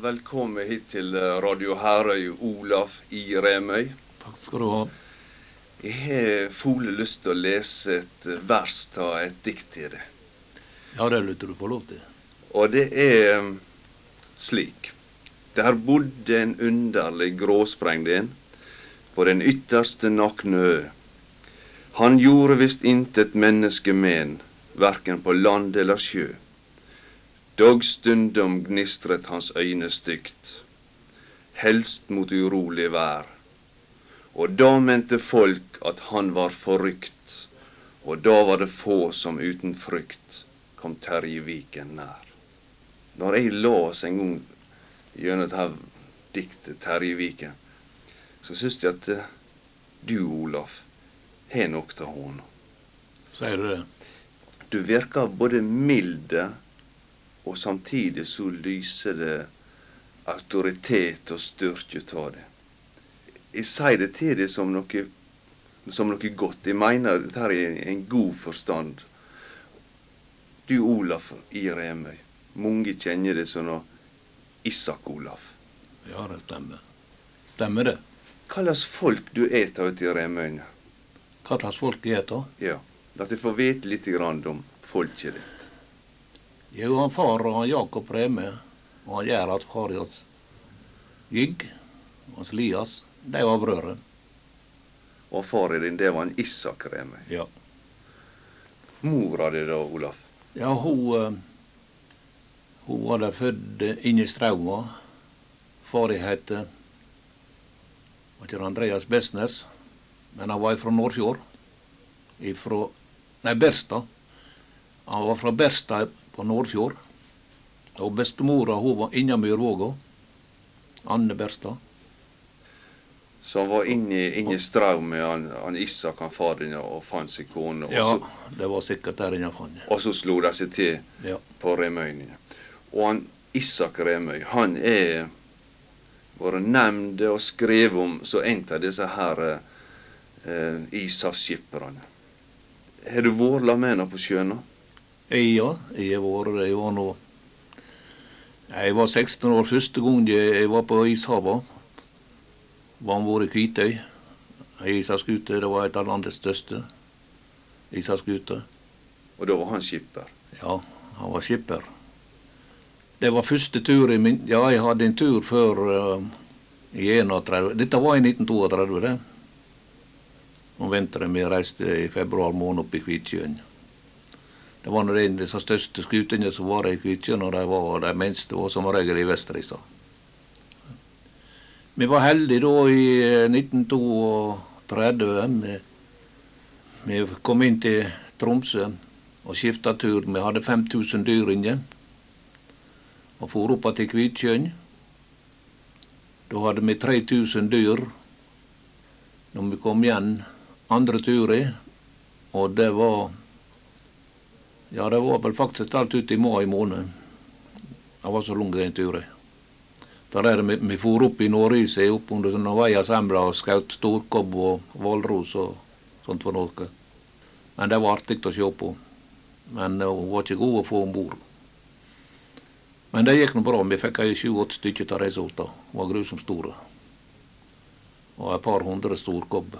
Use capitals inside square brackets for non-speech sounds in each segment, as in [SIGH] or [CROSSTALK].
velkommen hit til Radio Herøy, Olaf i Remøy. Takk skal du ha. Jeg har fole lyst til å lese et vers av et dikt til deg. Ja, det lytter du på lov til. Og det er um, slik. Der bodde en underlig gråsprengd en på den ytterste nakne ø. Han gjorde visst intet menneske men, verken på land eller sjø. Dog stundom gnistret hans øyne stygt, helst mot urolig vær. Og da mente folk at han var forrykt, og da var det få som uten frykt kom Terjeviken nær. Når jeg las en gang gjennom dette diktet Terjeviken, så syns jeg at eh, du, Olaf, har noe av henne. Sier du det? Du virker både milde og samtidig så lyser det autoritet og styrke av det. Jeg sier det til deg som noe, som noe godt. Jeg mener dette er en god forstand. Du, Olaf i Remøy. Mange kjenner det som Isak-Olaf. Ja, det stemmer. Stemmer det. Hva slags folk du er av ute i Remøyene? Hva slags folk er det? Ja, La jeg få vite litt om folket ditt. Jo, han far og han Jakob Reme og han Gerhard Farias Gygg og hans Lias, de var brødre. Og far din, det var en Isak Reme? Ja. Mora di da, Olaf? Ja, hun, eh, hun var der født inne i Strauma. Far het var ikke Andreas Besners, men han var fra Nordfjord. Ifra Nei, Berstad. Han var fra Berstad på Nordfjord. Og bestemora hun var inne i Myrvåga. Anne Berstad. Som var inne, i Straum med han, han Isak, han far din, og fant seg kone. Ja, så, det var sikkert der inne han og så slo de seg til Ja. på Remøyene. Og han Isak Remøy, han er vært nevnt og skrevet om som en av disse her eh, ishavsskipperne. Har du vært med med på sjøen? nå? Ja, jeg var, jeg var nå Jeg var 16 år første gang jeg var på ishavet. I Kvitøy. Ei isaskute. Det var et av landets største isaskuter. Og da var han skipper. Ja, han var skipper. Det var første tur i min Ja, jeg hadde en tur før uh, i 31. Dette var i 1932, det. Om vinteren vi reiste i februar måned opp i Kvitsjøen. Det var en av de største skutene som var i Kvitsjøen, og de var de minste var som regel i Vesteristad. Vi var heldige da i eh, 1932. Vi, vi kom inn til Tromsø og skifta tur. Vi hadde 5000 dyr inne. Og for opp til Kvitsjøen. Da hadde vi 3000 dyr når vi kom igjen andre turen. Og det var Ja, det var vel faktisk alt ut i mai måned. Det var så lang den turen. Der er vi, vi for opp i Nåriset, opp under veier semla og skjøt storkobb og hvalros og sånt for noe. Men det var artig å se på. Men eh, hun var ikke god å få om bord. Men det gikk nå bra. Vi fikk sju-åtte stykker av de sorta. Hun var grusomt store. Og et par hundre storkobb.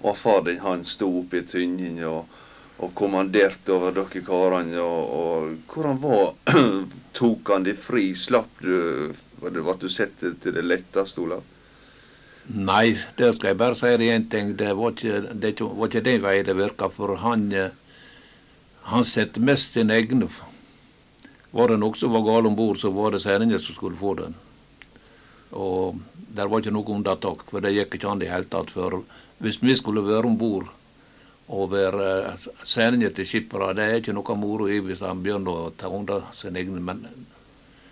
Og far din han sto oppe i tynningen og, og kommanderte over dere karene. Og, og hvordan var [CLEARS THROAT] Tok han de fri? Slapp du det ble du sett til det letteste, Olav? Nei, der skal jeg bare si det én ting. Det var ikke, det var ikke den veien det virka. For han, han setter mest sine egne. Var det noe som var galt om bord, så var det sendingen som skulle få den. Og der var ikke noe unntak, for det gikk ikke an i det hele tatt. For hvis vi skulle være om bord og være sendingen til skippere, det er ikke noe moro i hvis han begynner å ta unna sine egne. menn.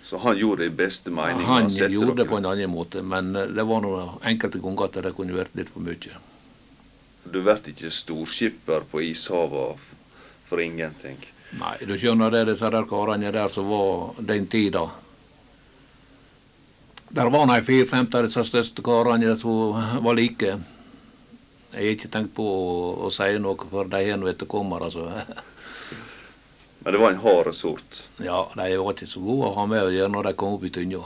Så han gjorde det i beste mening? han han gjorde det på en annen måte. Men eh, det var noen enkelte ganger at det kunne vært litt for mye. Du blir ikke storskipper på ishavet for ingenting. Nei, du skjønner det, disse der karene der som var den tida. Der var nei fire-femte av disse største karene som var like. Jeg har ikke tenkt på å, å si noe, for de har nå etterkommere, altså. [LAUGHS] Men det var en hard sort. Ja, de var ikke så gode å ha med å gjøre når de kom opp i Tynja.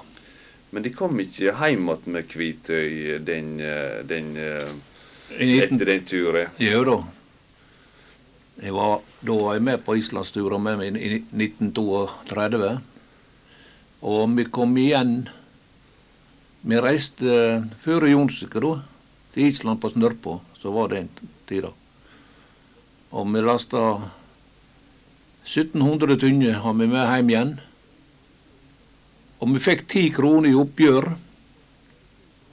Men de kom ikke hjem igjen med Kvitøy den, eh, den, eh, 19... etter den turen. Jo da. Jeg var, da var jeg med på islandsturen med meg i 1932. Og vi kom igjen Vi reiste før Jonsøka, da. Til Island på Snørpå. Så var det en tid, da. Og vi lasta 1700 tynner har vi med hjem igjen. Og vi fikk ti kroner i oppgjør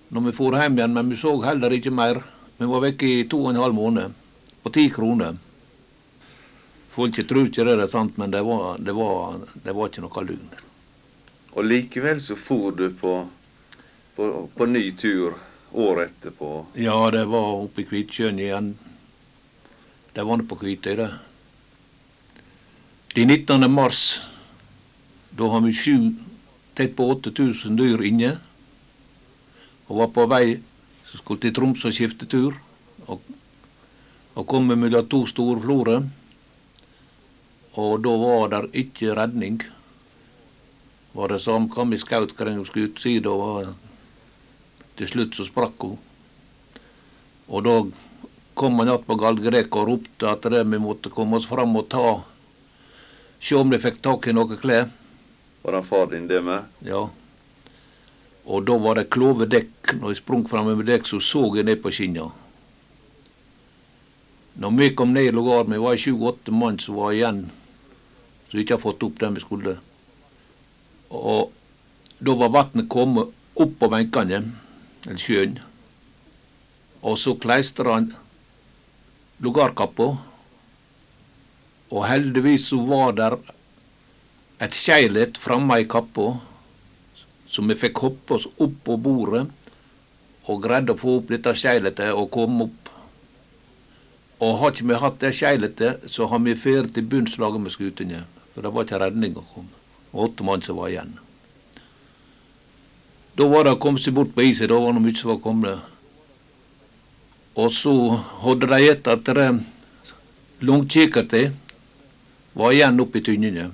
når vi for hjem igjen, men vi så heller ikke mer. Vi var vekke i to og en halv måned på ti kroner. Folk tror ikke det er sant, men det var, det var, det var ikke noe lugn. Og likevel så for du på, på, på ny tur året etterpå. Ja, det var oppe i Kvitsjøen igjen. Det var det på Kvitøy, det. De 19. mars, da har vi sju, tett på 8000 dyr inne. Og var på vei skulle til Tromsø og skifte tur. Og, og kom mellom to store florer. Og da var der ikke redning. Var det som kom i skaut skulle skutsida, og til slutt så sprakk hun. Og da kom han att på Galgrek og ropte at vi måtte komme oss fram og ta Se om de fikk tak i noen klær. Var han far din det med? Ja. Og da var det klove dekk. Når jeg sprang fram med dekk, så så jeg ned på skinna. Når vi kom ned i logaren, vi var sju-åtte mann som var igjen, som ikke har fått opp det vi skulle. Og da var vannet kommet opp på benkene, sjøen. Og så kleistra han lugarkappa. Og heldigvis så var der et skeilet framme i kappa, så vi fikk hoppe oss opp på bordet og greide å få opp dette skeiletet og komme opp. Og har ikke vi hatt det skeiletet, så har vi ferd til bunnslaget med skutene. For det var ikke redning å komme. Åtte mann som var igjen. Da var det å komme seg bort på isen. Da var det mye som var kommet. Og så hadde de gitt at det lungekikkerter var igjen oppe i tynnene.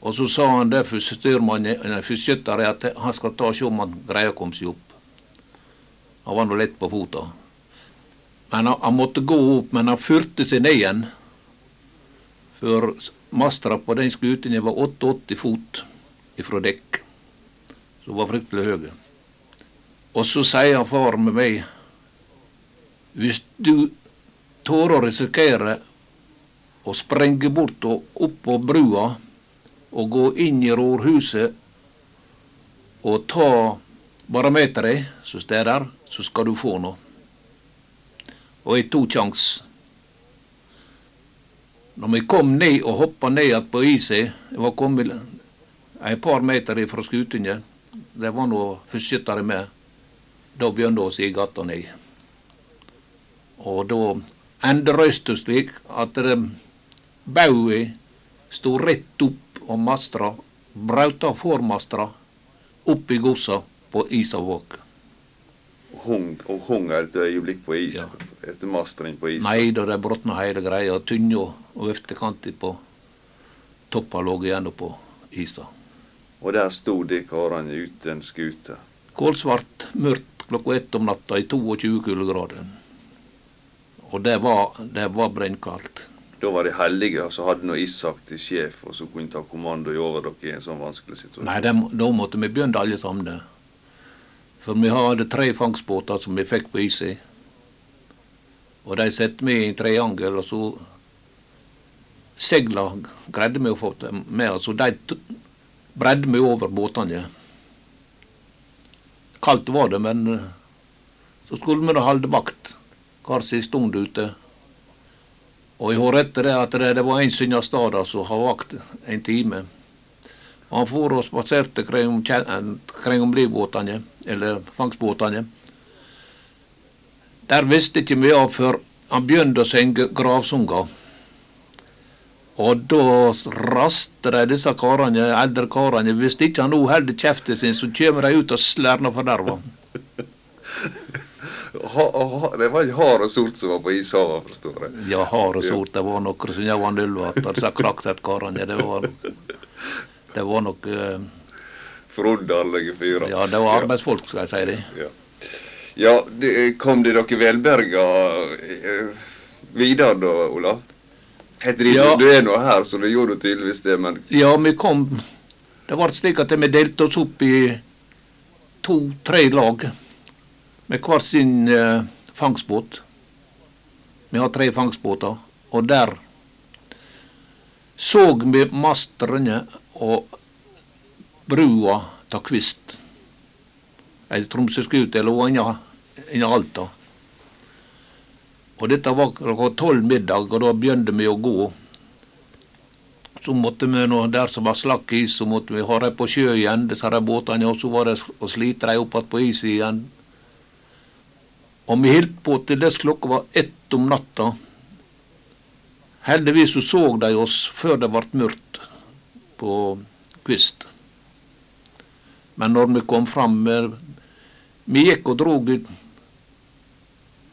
Og så sa han det for styrmannen, nei, for skytteren at han skal ta og se om han greier å komme seg opp. Han var nå lett på fota. Men han, han, måtte gå opp, men han fyrte seg ned igjen. For mastra på den skuta var 88 fot ifra dekk. Så var fryktelig høye. Og så sier far med meg Hvis du tør å risikere å sprenge bort og opp på brua og gå inn i rårhuset og ta barometeret som står der, så skal du få noe. Og jeg tok kjangs. Når vi kom ned og hoppa ned igjen på isen, jeg var kommet et par meter fra skutene, det var noe førskyttere med, da begynte å si gata ned. Og da endte røysta slik at baugen sto rett opp og mastra, brauta formastra, opp i gossa på Isavåg. Hung, og hung et øyeblikk på is Ja. etter mastring på is. Nei da, det brotna hele greia. Tynna og efterkantig på toppa lå igjen på isa. Og der sto de karene uten skute. Kålsvart, mørkt klokka ett om natta i 22 kuldegrader. Og det var, det var brennkaldt. Da var de heldige som hadde noe Isak til sjef, og som kunne ta kommando over dere i en sånn vanskelig situasjon. Nei, det, da måtte vi begynne alle sammen. For vi hadde tre fangstbåter som vi fikk på is i. Og de satte vi i en triangel, og så seila greide vi å få dem med oss. Og de bredde meg over båtene. Kaldt var det, men eh, så skulle vi da holde vakt hver sin stund ute. Og jeg har etter det at det, det var en Stada som har vakt en time. Og han for og spaserte om kring om livbåtene, eller fangstbåtene. Der visste ikke vi av før han begynte å synge gravsanger. Og da raster de disse karene, eldre karene. Hvis ikke han nå holder kjeften sin, så kommer de ut og slår noe forderva. [LAUGHS] Ha, ha, det var ikke hard og sort som var på ishavet, forstår jeg. Ja, hard og sort. Det var noe som jeg var nullvatt. Disse Krakset-karene. Det var Det var nok uh, Forunderlige fyrer. Ja, det var arbeidsfolk, skal jeg si det. Ja, ja det, kom det dere velberga eh, videre da, Olav? Heter det, Ja. Du er nå her, så det gjorde du tydeligvis det, men Ja, vi kom Det ble slik at vi delte oss opp i to-tre lag med hver sin uh, fangstbåt. Vi har tre fangstbåter, og der så vi mastrene og brua ta Kvist. Ei tromsøskute lå inne Alta. Og dette var klokka tolv middag, og da begynte vi å gå. Så måtte vi, nå, der som var slakk is, så måtte vi ha dem på sjø igjen, disse båtene, og så var det å slite dem opp igjen på is igjen. Og vi holdt på til dess klokka var ett om natta. Heldigvis så så de oss før det ble mørkt på Kvist. Men når vi kom fram eh, Vi gikk og drog ut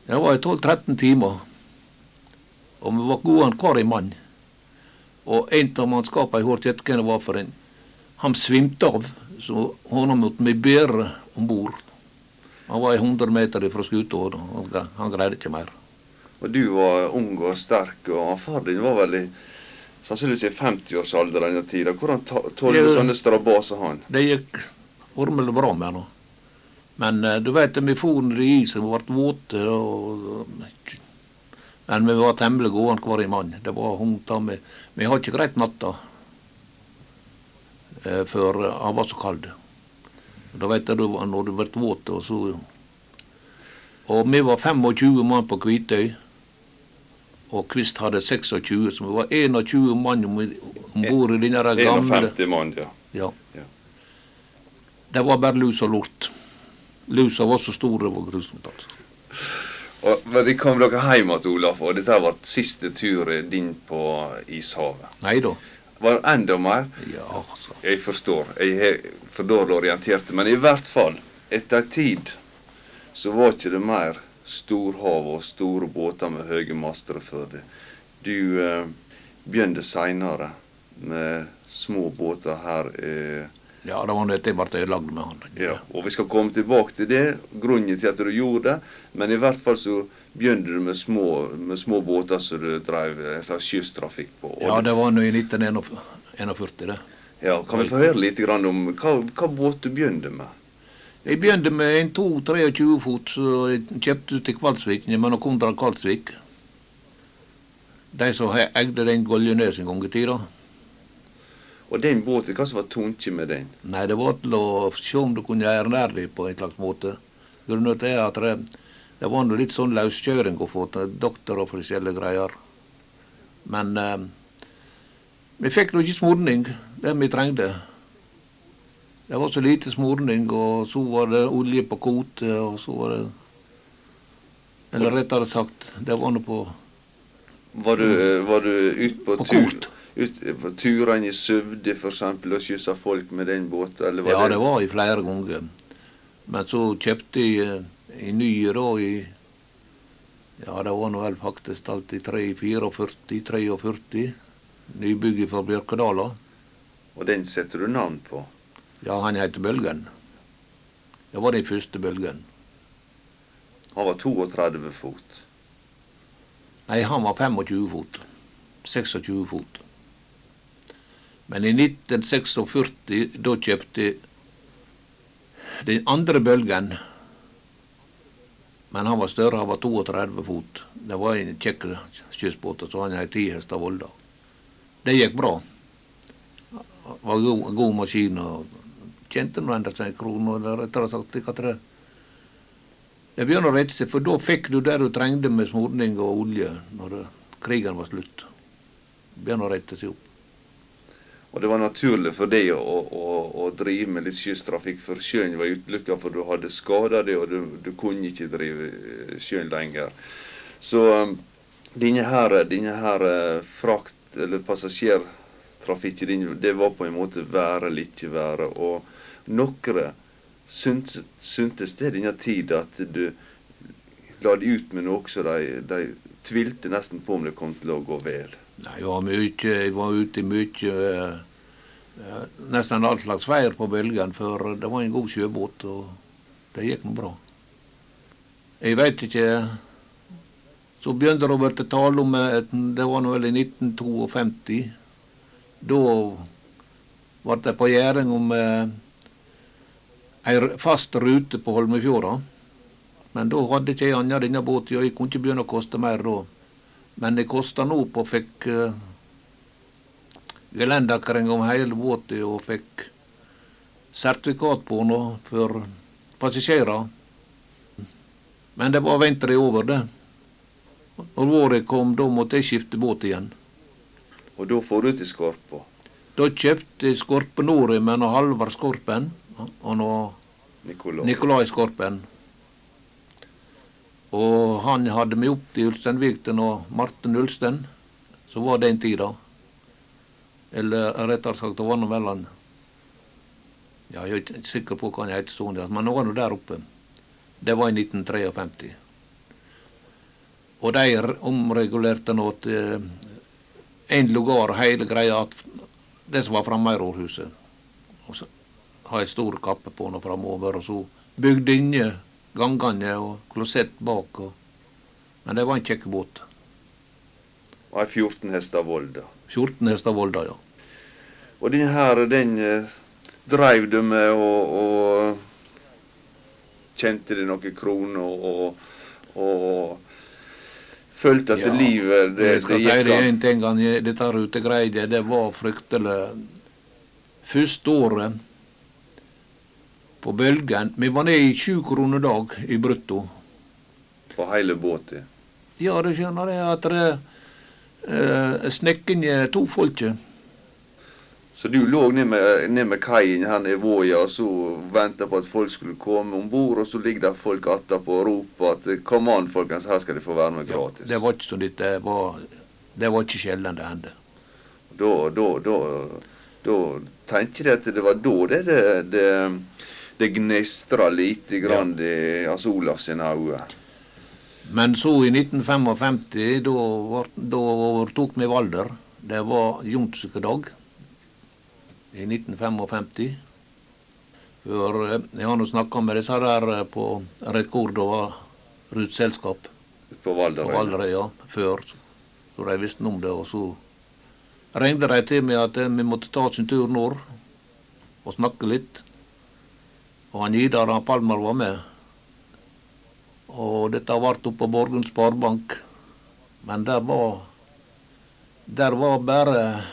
Det var i 12-13 timer. Og vi var gode hver en mann. Og en av mannskapene jeg hørte etter hva det var for en, han svimte av, så han måtte vi bære om bord. Han var 100 meter fra skuta, og han greide ikke mer. Og du var ung og sterk, og far din var vel i sannsynligvis i 50-årsalderen denne tida. Hvordan tålte du sånne strabaser han? Det gikk ormelig bra med han. Men eh, du vet, vi for under isen, vi ble våte. Og, men vi var temmelig gode hver mann. Det var hundt ta med. Vi har ikke greit natta eh, før eh, han var så kald. Da vet du, når du ble våt, og så Og vi var 25 mann på Kvitøy. Og Kvist hadde 26, så vi var 21 mann om bord i denne gamle 51 mann, ja. ja. Ja. Det var bare lus og lort. Lusa var så stor det var grusomt. altså. Og men de kom dere hjem igjen, Olaf, og dette var siste tur din på ishavet. Nei da. Var det enda mer? Ja, altså. Jeg forstår. Jeg er for dårlig orientert. Men i hvert fall, etter en tid, så var ikke det mer storhav og store båter med høye master før det. Du eh, begynte seinere med små båter her. Eh, Ja, det var dette jeg ble ødelagt med han. ja. Og vi skal komme tilbake til det, grunnen til at du gjorde det. Men i hvert fall så begynte du med små, med små båter som du drev en slags kysttrafikk på. Ja, det var nå i 1941, det. ja, kan vi få høre litt grann om hva, hva båt du begynte med? Jeg begynte med en 2-23 fot som jeg kjøpte til Kvalsvik, mellom Kondra og Kvalsvik. De som eide den Goljenes en gang i tida. Og den båten, hva som var tungt med den? Nei, det var til å se om du kunne gjøre deg på en slags måte. Grunnen til at det, det var noe litt sånn løskjøring å få til doktor og forskjellige greier. Men eh, vi fikk nå ikke smurning, det vi trengte. Det var så lite smurning, og så var det olje på kvote, og så var det Eller rettere sagt, det var nå på, Var du, eh, var du ute på, på tur, kort. Ut, turene i Søvde eksempel, og skyssa folk med den båten? Eller var Ja, det var jeg flere ganger. Men så kjøpte jeg eh, en ny da i Ja, det var nå vel faktisk alt i 44-43. Nybygget for Bjørkedala. Og den setter du navn på? Ja, han heter Bølgen. Det var den første Bølgen. Han var 32 fot. Nei, han var 25 fot. 26 fot. Men i 1946, da kjøpte den andre bølgen. Men han var større, han var 32 fot. Det var en kjekk kystbåt, så han hadde tihest hester Volda. Det gikk bra. Det var god, god maskin og tjente nå enda en krone, eller rettere sagt like tre. det begynner å rette seg, for da fikk du det du trengte med smurning og olje når krigen var slutt. Det begynner å rette seg opp. Og det var naturlig for deg å, å, å drive med litt skysstrafikk, for sjøen var utelukka, for du hadde skada deg, og du, du kunne ikke drive eh, sjøen lenger. Så um, denne her, denne her eh, frakt, eller passasjertrafikken din, det var på en måte være eller ikke være. Og noen syntes, syntes det denne tida at du la det ut med noe så de, de tvilte nesten på om det kom til å gå vel. Nei, jeg var, mye, jeg var ute i mye eh, Nesten all slags veier på bølgen, for det var en god sjøbåt, og det gikk nå bra. Jeg veit ikke Så begynte det å tale om et, Det var nå vel i 1952. Da ble det på gjæring om eh, ei fast rute på Holmefjorda. Men da hadde ikke jeg annen denne båten, og jeg kunne ikke begynne å koste mer da. Men det kosta nå på fikk uh, gelendakring om hele båten og fikk sertifikat på den for passasjerer. Men det var vinter i over, det. Når våren kom, da måtte jeg skifte båt igjen. Og da får du til Skorpa? Da kjøpte jeg Skorpe Nori med Halvard Skorpen og. Nikolai Skorpen. Og han hadde meg opp til Ulsteinvik noe Martin Ulstein, som var den tida. Eller rettere sagt, det var nå vel han Ja, jeg er ikke sikker på hva han het stående, men nå var nå der oppe. Det var i 1953. Og de omregulerte nå til én lugar hele greia, det som var framme i rådhuset. Og så har jeg stor kappe på nå framover, og så bygde inne gangene og klosett bak. Og, men det var en kjekk båt. Og ei 14 hester Volda. 14 hester Volda, ja. Og den her, den eh, dreiv du med og, og Kjente det noen kroner og, og følte at Ja, livet det, jeg skal det si det en ting, dette rutegreiet, det var fryktelig Første året på bølgen Vi var nede i sju kroner dag i brutto. på hele båten. Ja, du skjønner det at det uh, snekken to folket. Så du lå ned med, ned med kaien her i Våja og så venta på at folk skulle komme om bord, og så ligger det folk attapå og roper at 'kom an, folkens, her skal de få være med gratis'. Ja, Det var ikke sånn litt, det var, det var ikke sjelden det hendte. Da, da, da, da tenkte jeg at det var da det, det, det, det gnistrer lite grann i Hans Olav sine øyne. Men så i 1955, da, overtok vi Valder. Det var jomsøkedag i 1955. For eh, jeg har nå snakka med disse der eh, på Rekord og ruteselskap På på Valderøy. ja, før, så de visste om det. Og så ringte de til meg at eh, vi måtte ta oss en tur nord og snakke litt. Og han Idar og Palmer var med. Og dette ble på Borgund Sparebank. Men der var Der var bare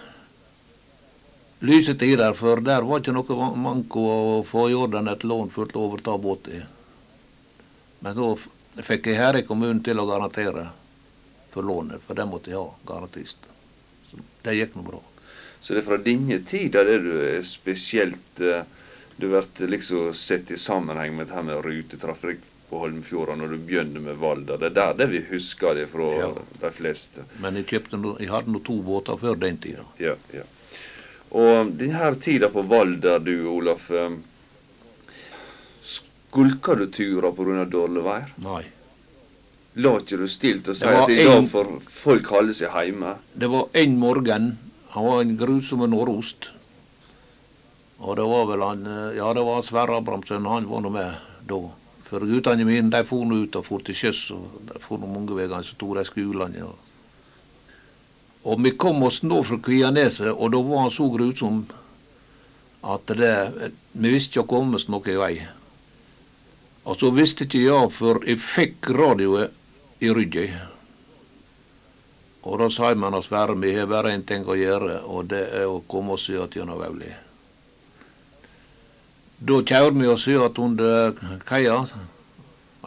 lyse tider, for der var ikke noe manko å få i orden et lån for å overta båten. Men da fikk jeg her i kommunen til å garantere for lånet, for det måtte jeg ha garantist. Så det gikk nå bra. Så det er fra denne tida det du er spesielt eh, Du blir liksom sett i sammenheng med det her med rutetrafikk på Holmfjorda når du begynner med Valda. Det er der det vi husker det fra Ja. de fleste. Men jeg, kjøpte no, jeg hadde nå to båter før den tida. Ja, ja. Og denne tida på Valda, du Olaf eh, Skulka du turer pga. dårlig vær? Nei. La ikke du stilt og si at i dag får folk holde seg hjemme? Det var en morgen. Han var en grusom nordost. Og det var vel han eh, Ja, det var Sverre Abrahamsen. Han var nå med da. For guttene mine de for nå ut og for til sjøs. Og de for nå mange veier, så tok de skolene. Og, og vi kom oss nå fra Kvianeset, og da var han så grusom at det Vi visste ikke å komme oss noen vei. Og så visste ikke jeg, for jeg fikk radioet i ryggen. Og da sa man oss Sverre, vi har bare én ting å gjøre, og det er å komme oss gjennom Vauli. Da kjører vi oss ut under kaia,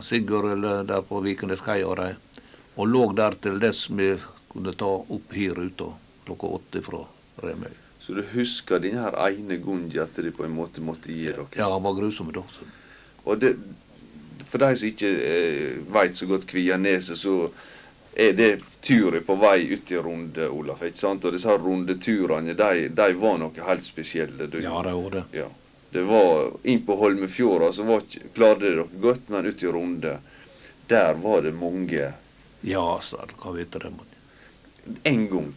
Sigurd eller der på Vikeneskaia, og de, og lå der til dess vi kunne ta opp her ute klokka åtte fra Remøy. Så du husker denne her ene gangen at de på en måte måtte gi dere? Ja, han var grusom da. så. Og det, for de som ikke eh, veit så godt Kvianeset, så er det turen på vei ut i runde, Olaf. ikke sant? Og disse rundeturene, de, de var noe helt spesielle. Du. Ja, det var det. Ja. Det var Inn på Holmefjorda så var klarte dere godt, men ut i runde der var det mange Ja, sa du, hva vet det, mann. En gang,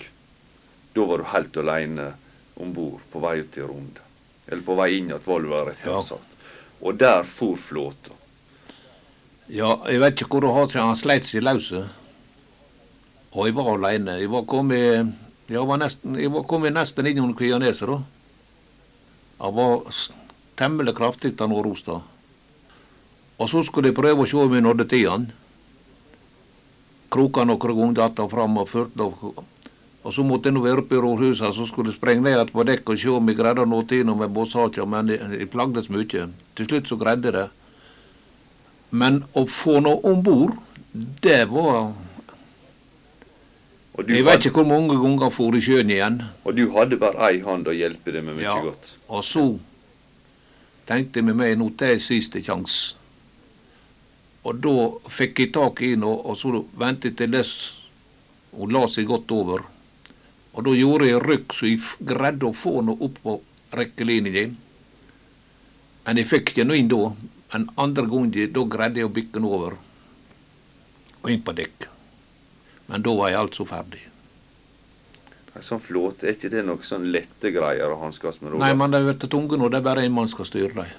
da var du helt aleine om bord på vei til Runde. Eller på vei inn til vel rettere Ja. sagt. Og der for flåta. Ja, jeg vet ikke hvor det har seg, han sleit seg løse. Og jeg var aleine. Jeg var kommet jeg var nesten, jeg var kommet nesten innom Kvianeset, da. Han var temmelig kraftig, han Rostad. Og så skulle jeg prøve å se om jeg nådde til han. Kroka noen ganger han fram og førte og, og så måtte jeg nå være oppe i rådhuset, så skulle jeg sprenge ned på dekk og se om jeg greide å nå til noe med båtsaka, men jeg, plagdes mye. Til slutt så greide jeg det. Men å få noe om bord, det var Jeg vet ikke hvor mange ganger jeg for i sjøen igjen. og du hadde bare ei hand å hjelpe deg med mye Ja. godt. Og så tenkte jeg med meg nå det er siste sjanse. Og da fikk jeg tak i henne, og så ventet jeg til dess hun la seg godt over. Og da gjorde jeg rykk så jeg greide å få henne opp på rekkelinjen. Men jeg fikk ikke noe inn da. Men andre gangen da greide jeg å bikke henne over. Og inn på dekk. Men da var jeg altså ferdig. Sånn flåte, er ikke det noe sånn lette greier å hanskes med? Nei, Rolf? men de blir tunge nå. Det er bare en mann skal styre dem.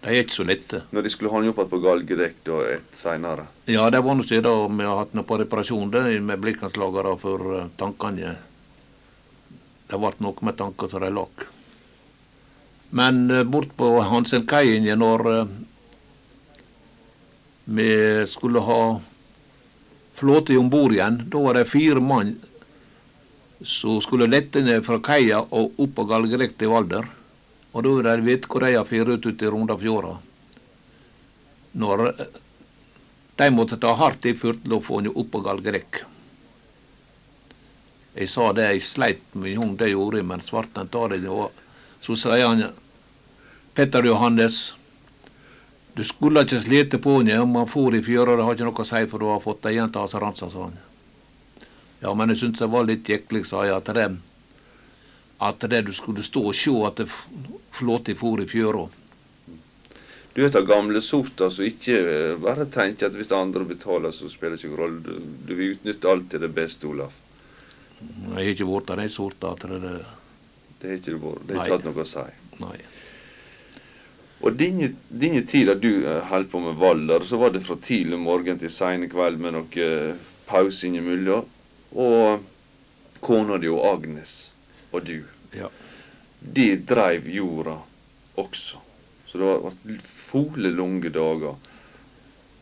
De er ikke så lette. Når de skulle ha den opp igjen på galgedekk da et seinere. Ja, det var noe siden vi har hatt noe på reparasjon det, med blikkanslagere for eh, tankene. Det ble noe med tanker som de lak. Men eh, bort på Hansenkaien når eh, vi skulle ha flåte om bord igjen, da var det fire mann som skulle lette ned fra kaia og opp på galgedekk til Valder. Og da ville det vite hvor de hadde fyrt ut i Rondafjorda. Når eh, de måtte ta hardt i for å få henne opp på galgedekk. Jeg sa det, jeg sleit med henne, det gjorde jeg, men svarten tar det. Så sier han, Petter Johannes, du skulle ikke slite på henne om han for i fjøra, det har ikke noe å si, for du har fått ei igjen til Aseransa, sa han. Ja, men jeg syntes det var litt jekkelig, sa jeg, at det, at det du skulle stå og se at det f- flåte for i fjøra. Du er av gamle sorter som ikke eh, bare tenker at hvis andre betaler, så spiller det ikke rolle. Du, du vil utnytte alt til det beste, Olaf. Jeg har ikke vært av den sorta at det, Det har ikke du vært. Det har ikke hatt noe å si. nei. Og dine, dine tid da du eh, holdt på med Valder, så var det fra tidlig morgen til sein kveld med noe eh, pause innimellom. Og kona di og Agnes og du, Ja. de dreiv jorda også. Så det var fole lange dager.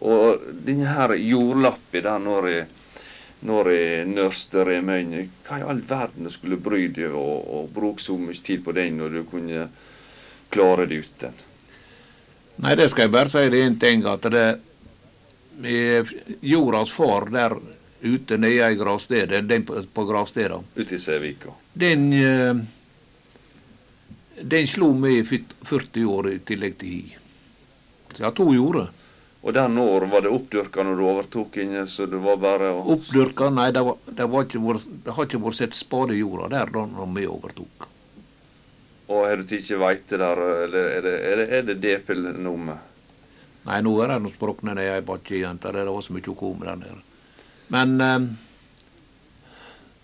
Og denne her jordlappen der når jeg når jeg nørste remøyene, hva i all verden skulle bry deg og, og bruke så mye tid på den når du kunne klare det uten? Nei, det skal jeg bare si det en ting, at det er jordas far der ute nede i gravstedet, den på, på gravstedet, Ute i Sævika. den eh, den slo meg i 40 år i tillegg til hi. Så jeg har to jorder. Og der når var det oppdyrka når du overtok inne, så det var bare å Oppdyrka, nei, det, var, det, var ikke det har ikke vært sett spade i jorda der da vi overtok. Og har du ikke veit det der, eller er det, er det, er det DP-nummer? Nei, nå er det noe sprukne ned ei bakkejente. det var så mye å komme der nede. Men eh,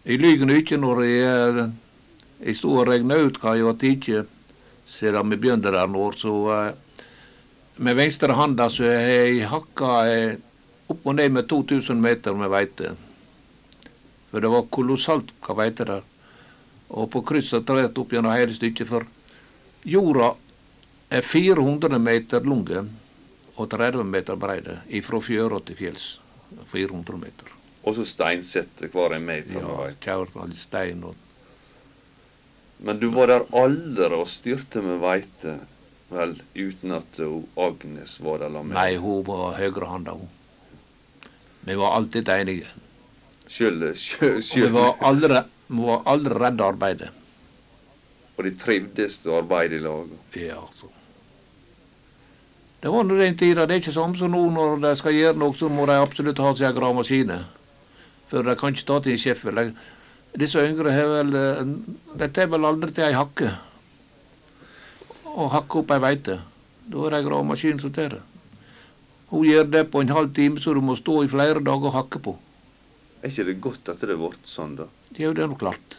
jeg lyver nå ikke når jeg, eh, jeg sto og regna ut hva jeg har tatt siden vi begynte der nå, så eh, med venstre handa så har jeg hakka eh, opp og ned med 2000 meter med veite. For det var kolossalt hva veite der. Og på kryss og tvers opp gjennom hele stykket, for jorda er 400 meter lang og 30 meter breide fra fjøra til fjells. 400 meter. Og så steinsette hver en meter Ja, kjærlig kjærl, stein og Men du var der aldri og styrte med veite, vel, uten at Agnes var der sammen Nei, hun var høyrehanda, hun. Vi var alltid enige. Sjøl, vi var aldri, var aldri redde arbeidet. Og de trivdes å arbeide i lag. Ja, altså. Det var nå den tida. Det er ikke sånn som nå når de skal gjøre noe, så må de absolutt ha seg en gravemaskin. For de kan ikke ta til en sjef. Disse yngre har vel eh, De tar vel aldri til ei hakke. Og hakke opp ei veite. Da er det ei gravemaskin som tar det. Hun gjør det på en halv time, så du må stå i flere dager og hakke på. Er ikke det godt at det ble sånn, da? Jo, det er nå klart.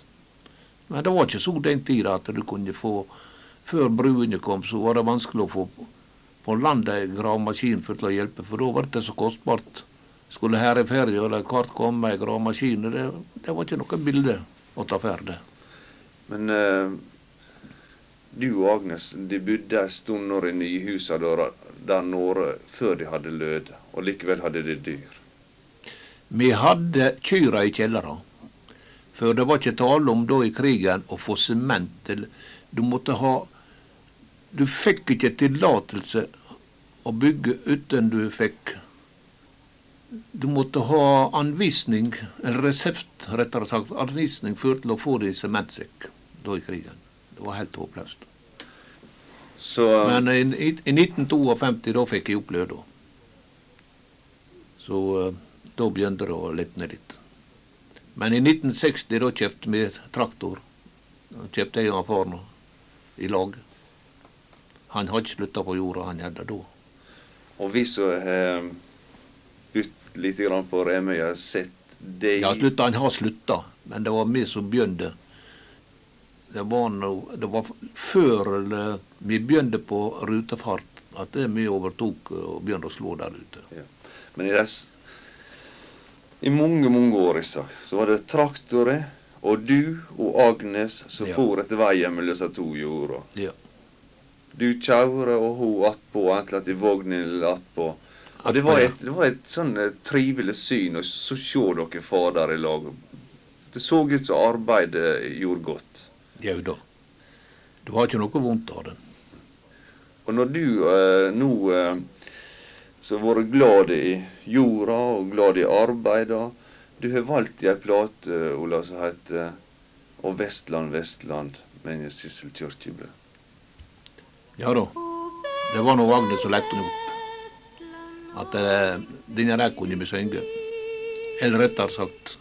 Men det var ikke så den tida at du kunne få Før bruene kom, så var det vanskelig å få på land ei gravemaskin for å hjelpe, for da ble det så kostbart. Skulle her i ferie eller hvert komme ei gravemaskin, det, det var ikke noe bilde å ta ferde. Men uh, du og Agnes de bodde ei stund når inne i husa der, der nede før de hadde løde, og likevel hadde de dyr. Vi hadde kyrne i kjelleren. For det var ikke tale om da i krigen å få sement. til Du måtte ha Du fikk ikke tillatelse å bygge uten du fikk Du måtte ha anvisning, eller resept, rettere sagt, anvisning for til å få det i sementsekk da i krigen. Det var helt håpløst. Så Men i, i, i 1952 da fikk jeg oppleve det. Så eh, da begynte det å letne litt. Men i 1960 da kjøpte vi traktor. Kjøpte jeg og far nå, i lag. Han hadde ikke slutta på jorda, han gjør da. Og vi som har bytt litt grann på Remøy, har sett det Ja, slutta, han har slutta, men det var vi som begynte. Det var, no, det var før eller, vi begynte på rutefart at vi overtok og begynte å slå der ute. Men i, des, i mange, mange år i så var det traktorer og du og Agnes som Ja. for etter veien mellom disse to jorda. Ja. Du kjører og hun attpå, enten at i vognen eller attpå. Og det var et, det var et sånn eh, trivelig syn å så se dere fader i lag. Det så ut som arbeidet gjorde godt. Jau da. Du har ikke noe vondt av det. Og når du eh, nå eh, som har vært glad i jorda og glad i arbeidet Du har valgt ei plate, eh, Ola, som heter 'Og Vestland, Vestland' med Sissel Kyrkjebø. Ja da. Det var nå Agnes som lekte den opp. At eh, denne der kunne vi synge. Eller rettere sagt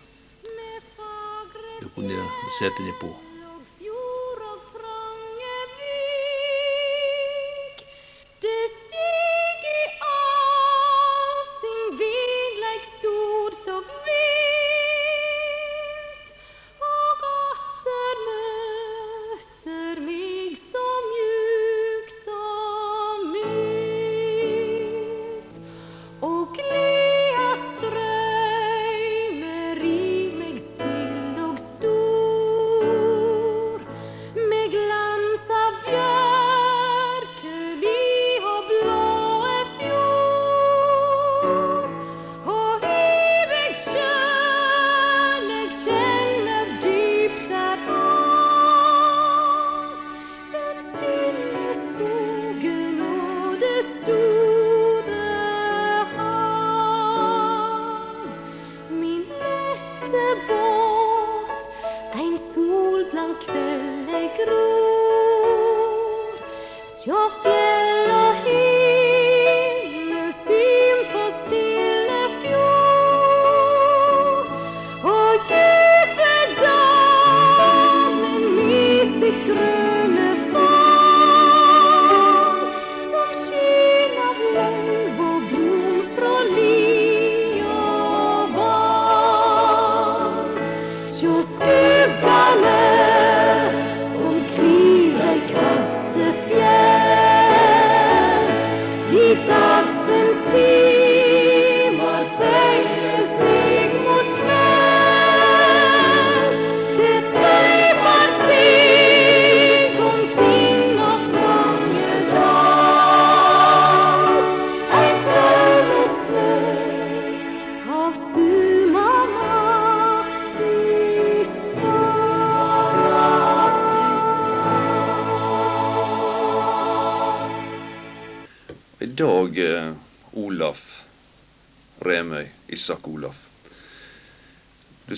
Du kunne sette den på.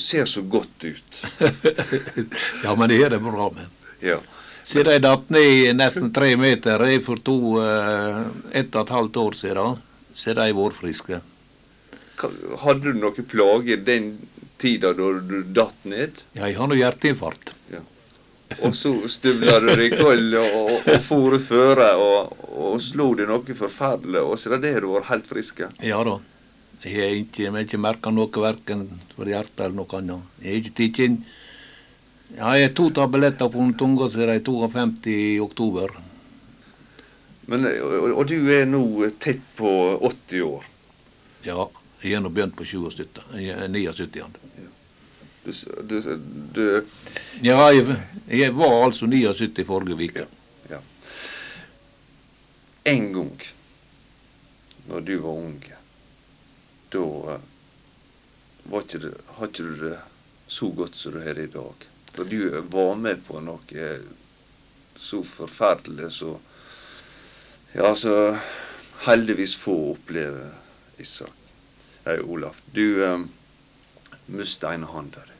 Ser så godt ut. [LAUGHS] Ja, men det er det bra med. Ja. Siden jeg datt ned i nesten tre meter jeg for to uh, ett og et halvt år siden, så er de vært friske. Hadde du noen plager den tida da du datt ned? Ja, jeg har nå hjerteinfarkt. Ja. Og så stuvla du deg koll og, og, for føre og, og slo deg noe forferdelig, og så er det det du var helt frisk. ja. Ja da. Ikke, jeg har ikke merka noe verken for hjertet eller annet. Jeg har ikke tatt inn Ja, jeg har to tabletter på tunga siden de 52 i oktober. Men, og, og du er nå tett på 80 år. Ja, jeg er nå begynt på 77. Jeg er 79. igjen. Du, du, du Ja, jeg, jeg var altså 79 forrige uke. Ja. En gang når du var ung, da eh, var ikke det, har ikke du det så godt som du har det i dag. Da du var med på noe så forferdelig så Ja, så heldigvis få opplever Isak. Nei, Olaf. Du eh, mista ene av di.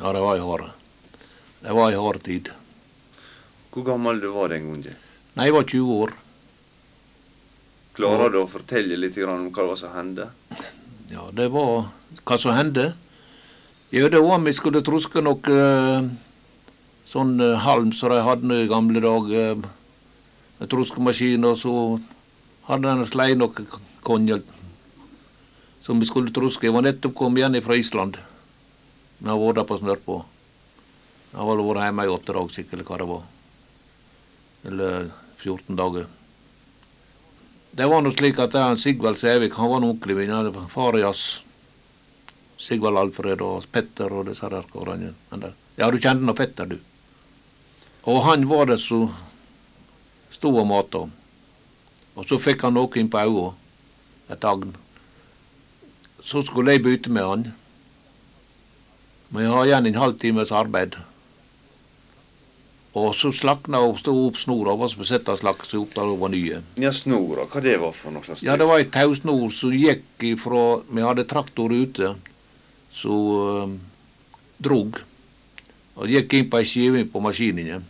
Ja, det var ei hard. Det var ei hard tid. Hvor gammel du var den gangen? Nei, jeg var 20 år. Klarer du å fortelle litt om hva det var som hendte? Ja, det var hva som hendte. Det var om vi skulle truske noe uh, sånn uh, halm som de hadde i gamle dager. Med truskemaskin, og så hadde de slei noe konjel som vi skulle truske. Jeg var nettopp kommet igjen fra Island. Men var der på Snørpå. Jeg har vært hjemme i åtte dager, sikkert, eller hva det var. Eller 14 dager. Det var nå slik at er Sigvald Sævik, han var en onkelen min. Han var Far i oss. Sigvald Alfred og Petter og disse der karene. Ja, du kjente nå Petter, du. Og han var det som sto og mata. Og så fikk han noe inn på øynene, et agn. Så skulle jeg bytte med han. Men jeg har igjen en halvtimes arbeid. Og så slakna og stod opp snora, og så som sette slakt seg opp der over nye. Ja, snora, hva det var for noe slags Ja, det var ei tausnor som gikk ifra Vi hadde traktor ute som uh, drog. Og gikk inn på ei skive på maskinene.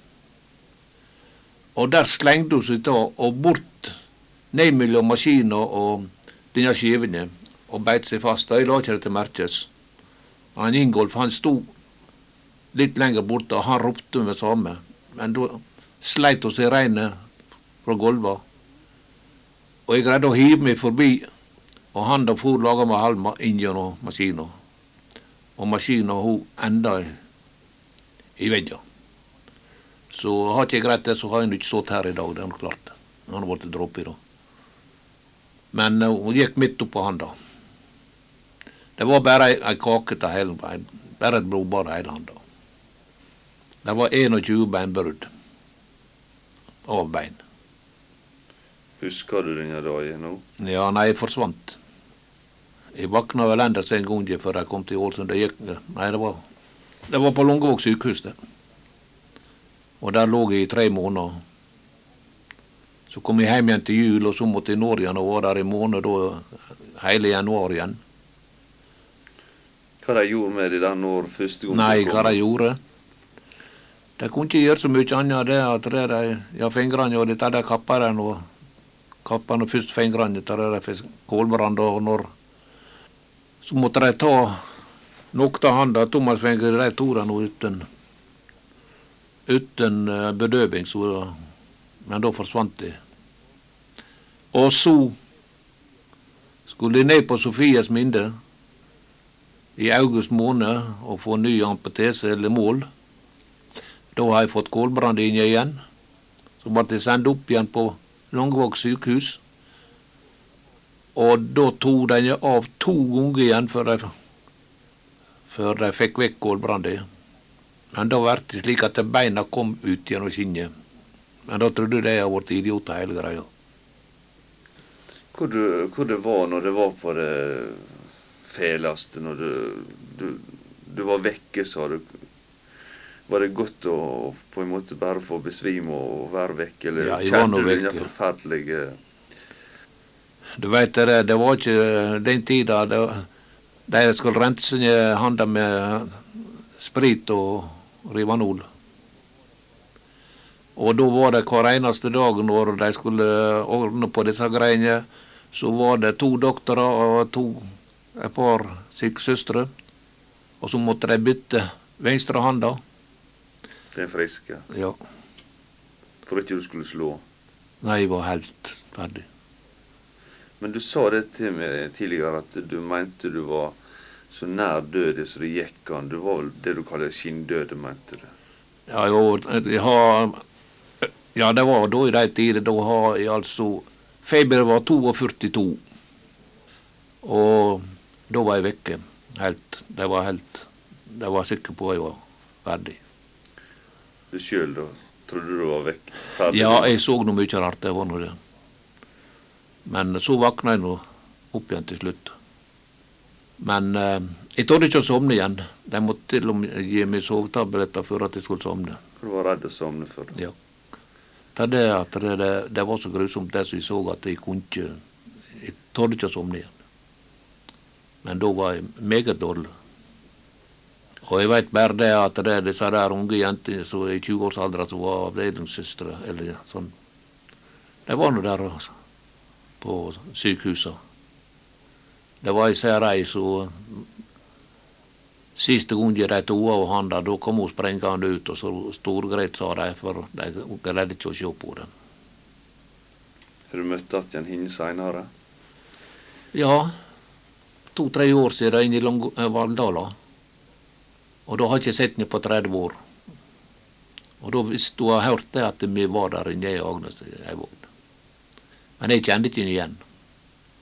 Og der slengde hun seg da og bort ned mellom maskina og denne skivene og beit seg fast. Og jeg la ikke det til merkes. Han Ingolf han sto litt lenger borte, og han ropte med samme. Men da sleit oss i regnet fra gulvet. Og jeg greide å hive meg forbi, og han da for laga med halma inn gjennom maskina. Og maskina hun enda i, i veggen. Så har ikke jeg greid det, så har jeg ikke stått her i dag. Det er klart. Han har blitt dråpe i da. Men eh, hun gikk midt oppå han da. Det var bare ei, kake til hele Bare et blodbad hele handa. Det var 21 beinbrudd av bein. Husker du denne dagen nå? Ja, nei, jeg forsvant. Jeg våkna vel enda en gang før jeg kom til Ålesund. Det gikk Nei, det var, det var på Longevåg sykehus, det. Og der lå jeg i tre måneder. Så kom jeg hjem igjen til jul, og så måtte jeg norge igjen og var der i måned da, hele januar igjen. Hva de gjorde med det der når første gang Nei, hva de gjorde? De kunne ikke gjøre så mye annet det at det de, ja, fingrene og dette de kappa den og kappa nå først fingrene til det de fikk kålbrann og når Så måtte de ta av handa, tommelfingeren, de to uten uten eh, bedøving, så men da forsvant de. Og så skulle de ned på Sofies minde i august måned og få ny amputese eller mål. Da har jeg fått kålbrann inn igjen. Så ble jeg sendt opp igjen på Langvåg sykehus. Og da tok den av to ganger igjen før de, fikk vekk kålbrannen. Men da ble det slik at beina kom ut gjennom skinnet. Men da trodde de jeg ble idioter hele greia. Hvor, du, hvor det var når det var på det fæleste, når du, du, du var vekke, sa du. Var det godt å på en måte bare få besvime og være vekk, eller Ja, kjente du den forferdelige Du veit det, det var ikke den tida det, de skulle rense ned handa med sprit og Rivanol. Og da var det hver eneste dag når de skulle ordne på disse greiene, så var det to doktorer og to, et par sykesøstre. Og så måtte de bytte venstre handa. Den friske. Ja. For ikke du skulle slå. Nei, jeg var helt ferdig. Men du sa det til meg tidligere, at du mente du var så nær døde så det gikk an. Du var vel det du kaller skinndøde, mente du. Ja, jo, jeg har Ja, det var da i de tider. Da har jeg altså Feber var 42. Og da var jeg vekke. Helt. Det var helt De var sikker på at jeg var ferdig. Du sjøl, da? Trodde du var vekk? Ferdig? Ja, jeg så noe mye rart. Det var nå det. Men så vakna jeg nå opp igjen til slutt. Men eh, jeg torde ikke å sovne igjen. De måtte til og med gi meg sovetabletter for at jeg skulle sovne. For du var redd å sovne det. Ja. Det det, det, det var så grusomt det som jeg så at jeg kunne ikke Jeg torde ikke å sovne igjen. Men da var jeg meget dårlig. Og jeg veit bare det at det er disse der unge jentene som er i 20-årsalderen som var avdelingssøstre, eller sånn De var nå der altså, på sykehuset. Det var ei særei som Siste gang de henne og han der, da kom hun sprengende ut, og så storgreit, sa de, for de greide ikke å se på den. Har du møtt igjen henne seinere? Ja, to-tre år siden inne i eh, Valldala. Og da har jeg ikke sett henne på 30 år. Og da hvis du har hørt det at vi var der inne i Agnes ei vogn. Men jeg kjente ikke henne igjen.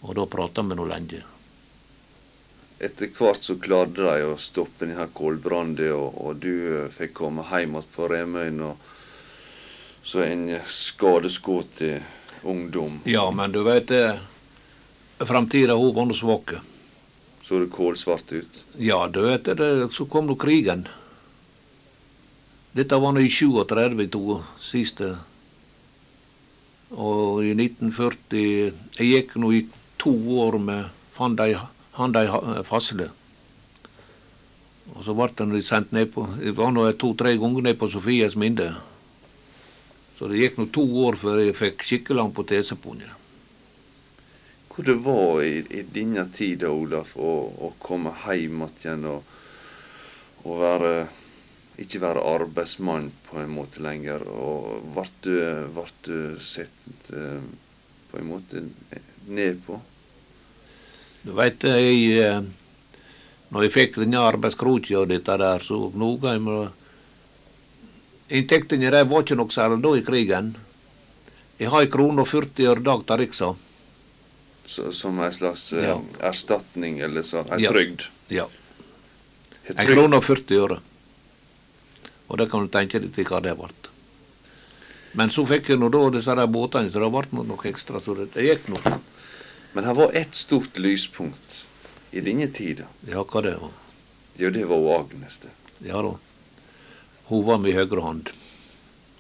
Og da prata vi nå lenge. Etter hvert så klarte de å stoppe denne kålbrannen, og, og du eh, fikk komme hjem igjen på Remøyen. Så en skadeskutt ungdom. Ja, men du veit det. Framtida hun var nå svak. Så det kålsvart ut. Ja, du vet det, så kom nå krigen. Dette var nå i 37, to siste. Og i 1940 Jeg gikk nå i to år med han Handei Fasle. Og så ble den sendt ned på Jeg var nå to-tre ganger ned på Sofies Minde. Så det gikk nå to år før jeg fikk skikkelig amputese på den. Hvor det var i, i denne tida, Olaf, å, å komme hjem igjen og, og være ikke være arbeidsmann på en måte lenger. Og ble du, sett eh, på en måte ned på? Du veit, jeg eh, Når jeg fikk denne arbeidskroken og dette der, så noe Inntektene de var ikke noe særlig da i krigen. Jeg har ei krone og 40 øre dag til riksa. Så, som en slags eh, Ja. erstatning, eller så, en Ja. trygd? Ja. En krone og 40 øre. Og det kan du tenke deg til hva det ble. Men så fikk jeg nå da disse der båtene, så det ble noe ekstra. Så det, det gikk nå. Men her var ett stort lyspunkt i denne tida. Ja, hva det var. Jo, det var Agnes, det. Ja da. Hun var med høyre hånd.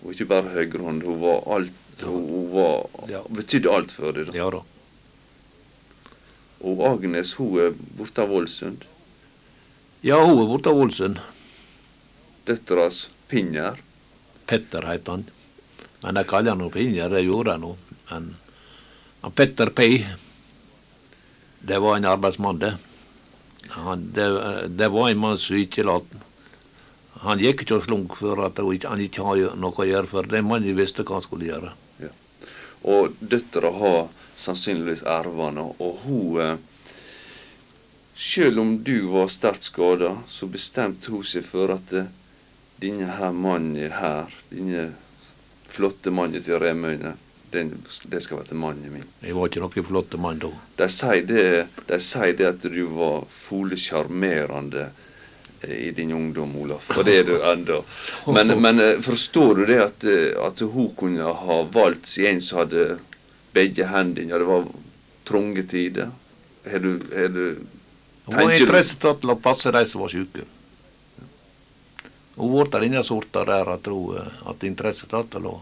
Og ikke bare høyre hånd, hun var alt. Hun, var, Ja. betydde alt for deg. da. Ja da. Og Agnes hun er borte av Ålesund. Ja, hun er borte av Ålesund. Døtteras Pinjer. Petter heter han. Men de kaller han Pinjer, det gjorde de nå. Men han Petter P, det var en arbeidsmann, det. Han, det, det var en mann som ikke la Han gikk ikke og slunk for at han ikke hadde noe å gjøre, for den mannen visste hva han skulle gjøre. Og døtra har sannsynligvis arva og hun Sjøl Selv om du var sterkt skada, så bestemte hun seg for at eh, denne her mannen her, denne flotte mannen til Remøyne, den, det skal være mannen min. Jeg var ikke noen flotte mann da. De sier det, de sier det at du var fole sjarmerende eh, i din ungdom, Olaf. Og det er du ennå. Men, [LAUGHS] men eh, forstår du det at, eh, at hun kunne ha valgt seg en som hadde begge hendene, ja, det var trange tider? Har du, har du Hun var Tenker interessert til å passe de som var syke. Hun ble denne sorta der at hun hadde interesse til å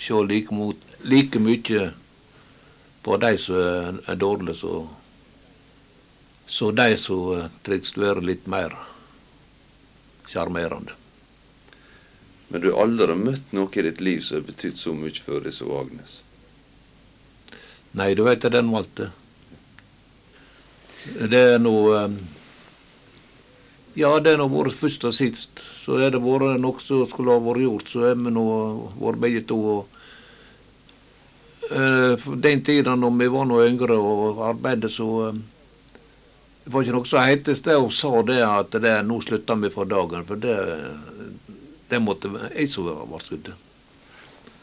se like, mot, like mye på de som er- er dårlige, så, så de som eh, å være litt mer sjarmerende. Men du har aldri møtt noe i ditt liv som har betydd så mye for deg som Agnes? Nei, du vet det, den valgte. Det er nå eh, Ja, det har nå vært først og sist. Så er det vært noe som skulle ha vært gjort, så er vi nå vært begge to. og eh, Den tida når vi var nå yngre og arbeidet, så eh, det var ikke noe som hetes det og sa det at det, nå slutta vi for dagen. For det, det måtte jeg som ble skutt.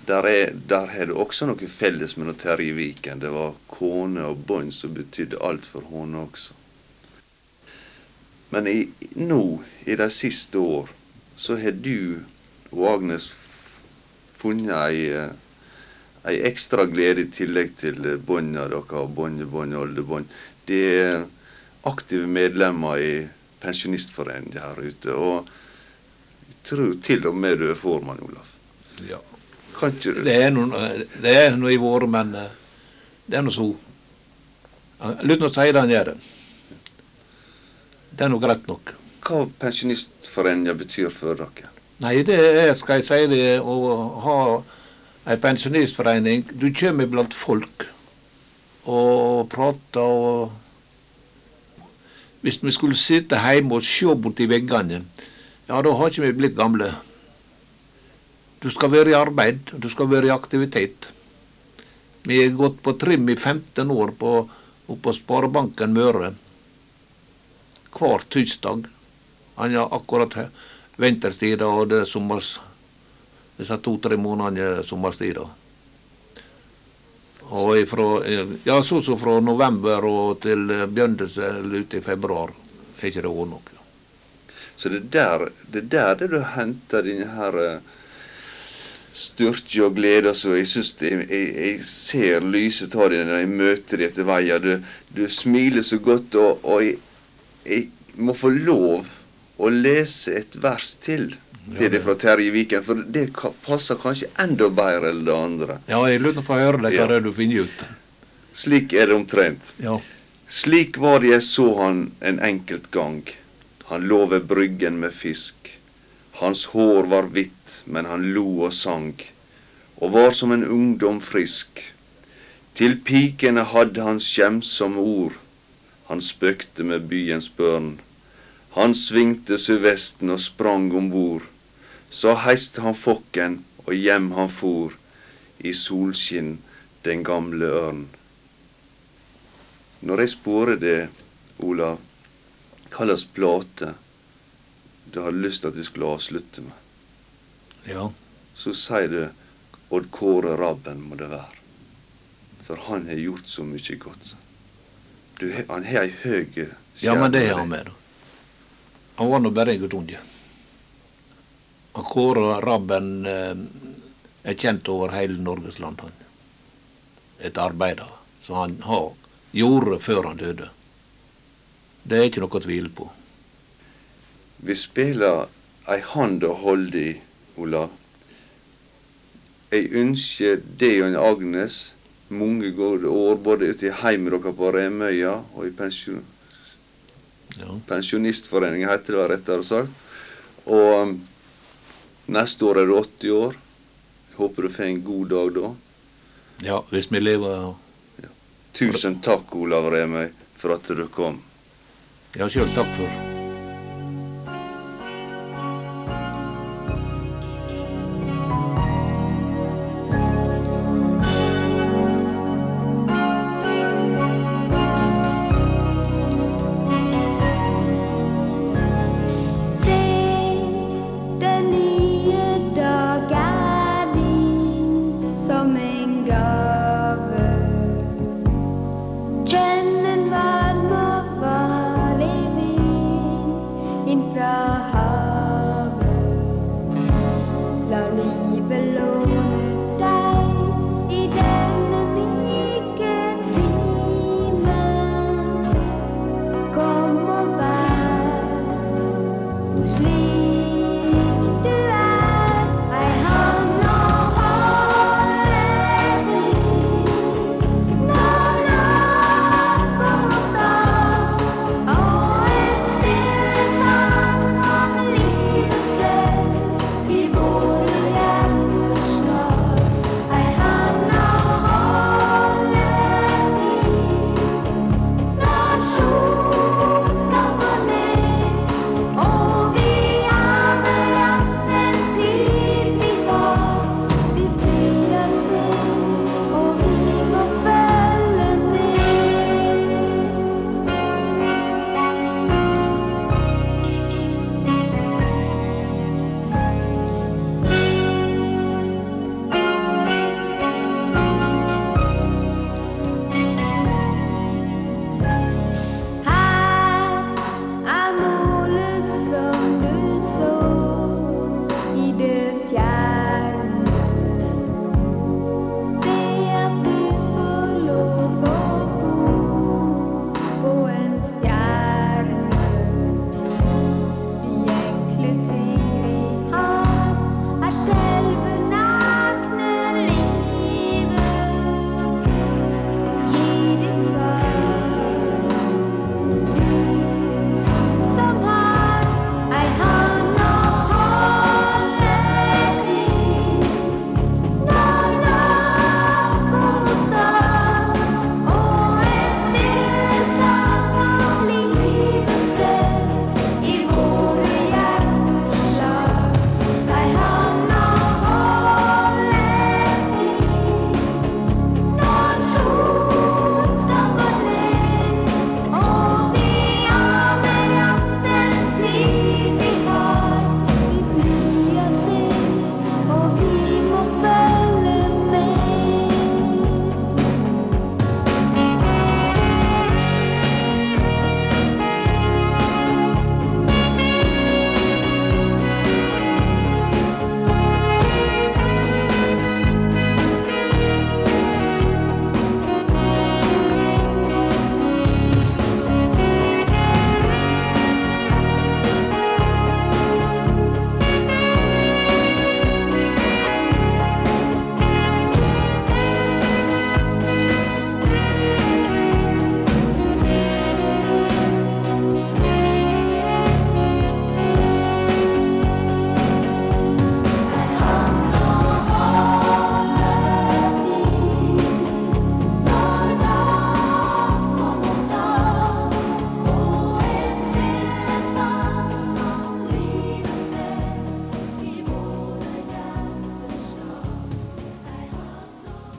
Der, er, der har du også noe felles med noe Terje Viken. Det var kone og bånd som betydde alt for henne også. Men i, nå, i de siste år, så har du og Agnes funnet ei, eh, ei ekstra glede i tillegg til bånda deres og båndebånd og oldebånd. Det aktive medlemmer i Pensjonistforeningen her ute. Og jeg tror til og med du er formann, Olaf. Ja. Kan ikke du Det er noe, det er noe i vår, men eh, det er nå så. Uten å si det han gjør det. Det er nå greit nok. Hva Pensjonistforeningen betyr for dere? Nei, det er, skal jeg si det, å ha ei pensjonistforening Du kommer blant folk og prater og Hvis vi skulle sitte hjemme og se borti veggene, ja, da har ikke vi blitt gamle. Du skal være i arbeid, og du skal være i aktivitet. Vi har gått på trim i 15 år på, oppe på Sparebanken Møre. Hver tirsdag. Han har akkurat her, vinterstida og det er sommers disse to-tre månedene sommerstida. Og ifra, ja, så som fra november og til eh, begynnelse eller ut i februar har ikke det vært noe. Så det er der det du henter denne her eh, styrke og glede. Så jeg syns jeg, jeg ser lyset av deg når jeg møter deg etter veien. Du, du smiler så godt, og, og jeg, jeg må få lov å lese et vers til til det- fra Terje Viken, for det passer kanskje enda bedre enn det andre. Ja, jeg lurer på å høre deg hva Ja. det du finner ut. Slik er det omtrent. Ja. Slik var det jeg så han en enkelt gang. Han lå ved bryggen med fisk. Hans hår var hvitt, men han lo og sang, og var som en ungdom frisk. Til pikene hadde han skjemsomme ord, han spøkte med byens børn. Han svingte sørvesten og sprang om bord. Så heiste han fokken, og hjem han for, i solskinn den gamle ørn. Når jeg sporer det, Olav, hva slags plate du har lyst til at vi skulle avslutte med, ja. så sier du Odd Kåre Rabben må det være. For han har gjort så mye godt. Du, han har ei høg Ja, men det har han med, med. Han var nå bare en guttunge. Kåre Rabben eh, er kjent over hele Norges land, han. Et arbeider som han har, gjorde før han døde. Det er ikke noe å tvile på. Vi spiller ei hand å holde i, Ola. Jeg ønsker deg og Agnes mange gode år, både ute i heimen deres på Remøya og i pensjon, Ja. Pensjonistforeningen, heter det rettere sagt. Og um, neste år er du 80 år. Jeg håper du får en god dag da. ja, hvis vi lever Tusen takk, Olav Remøy, for at du kom. Ja, sjøl takk for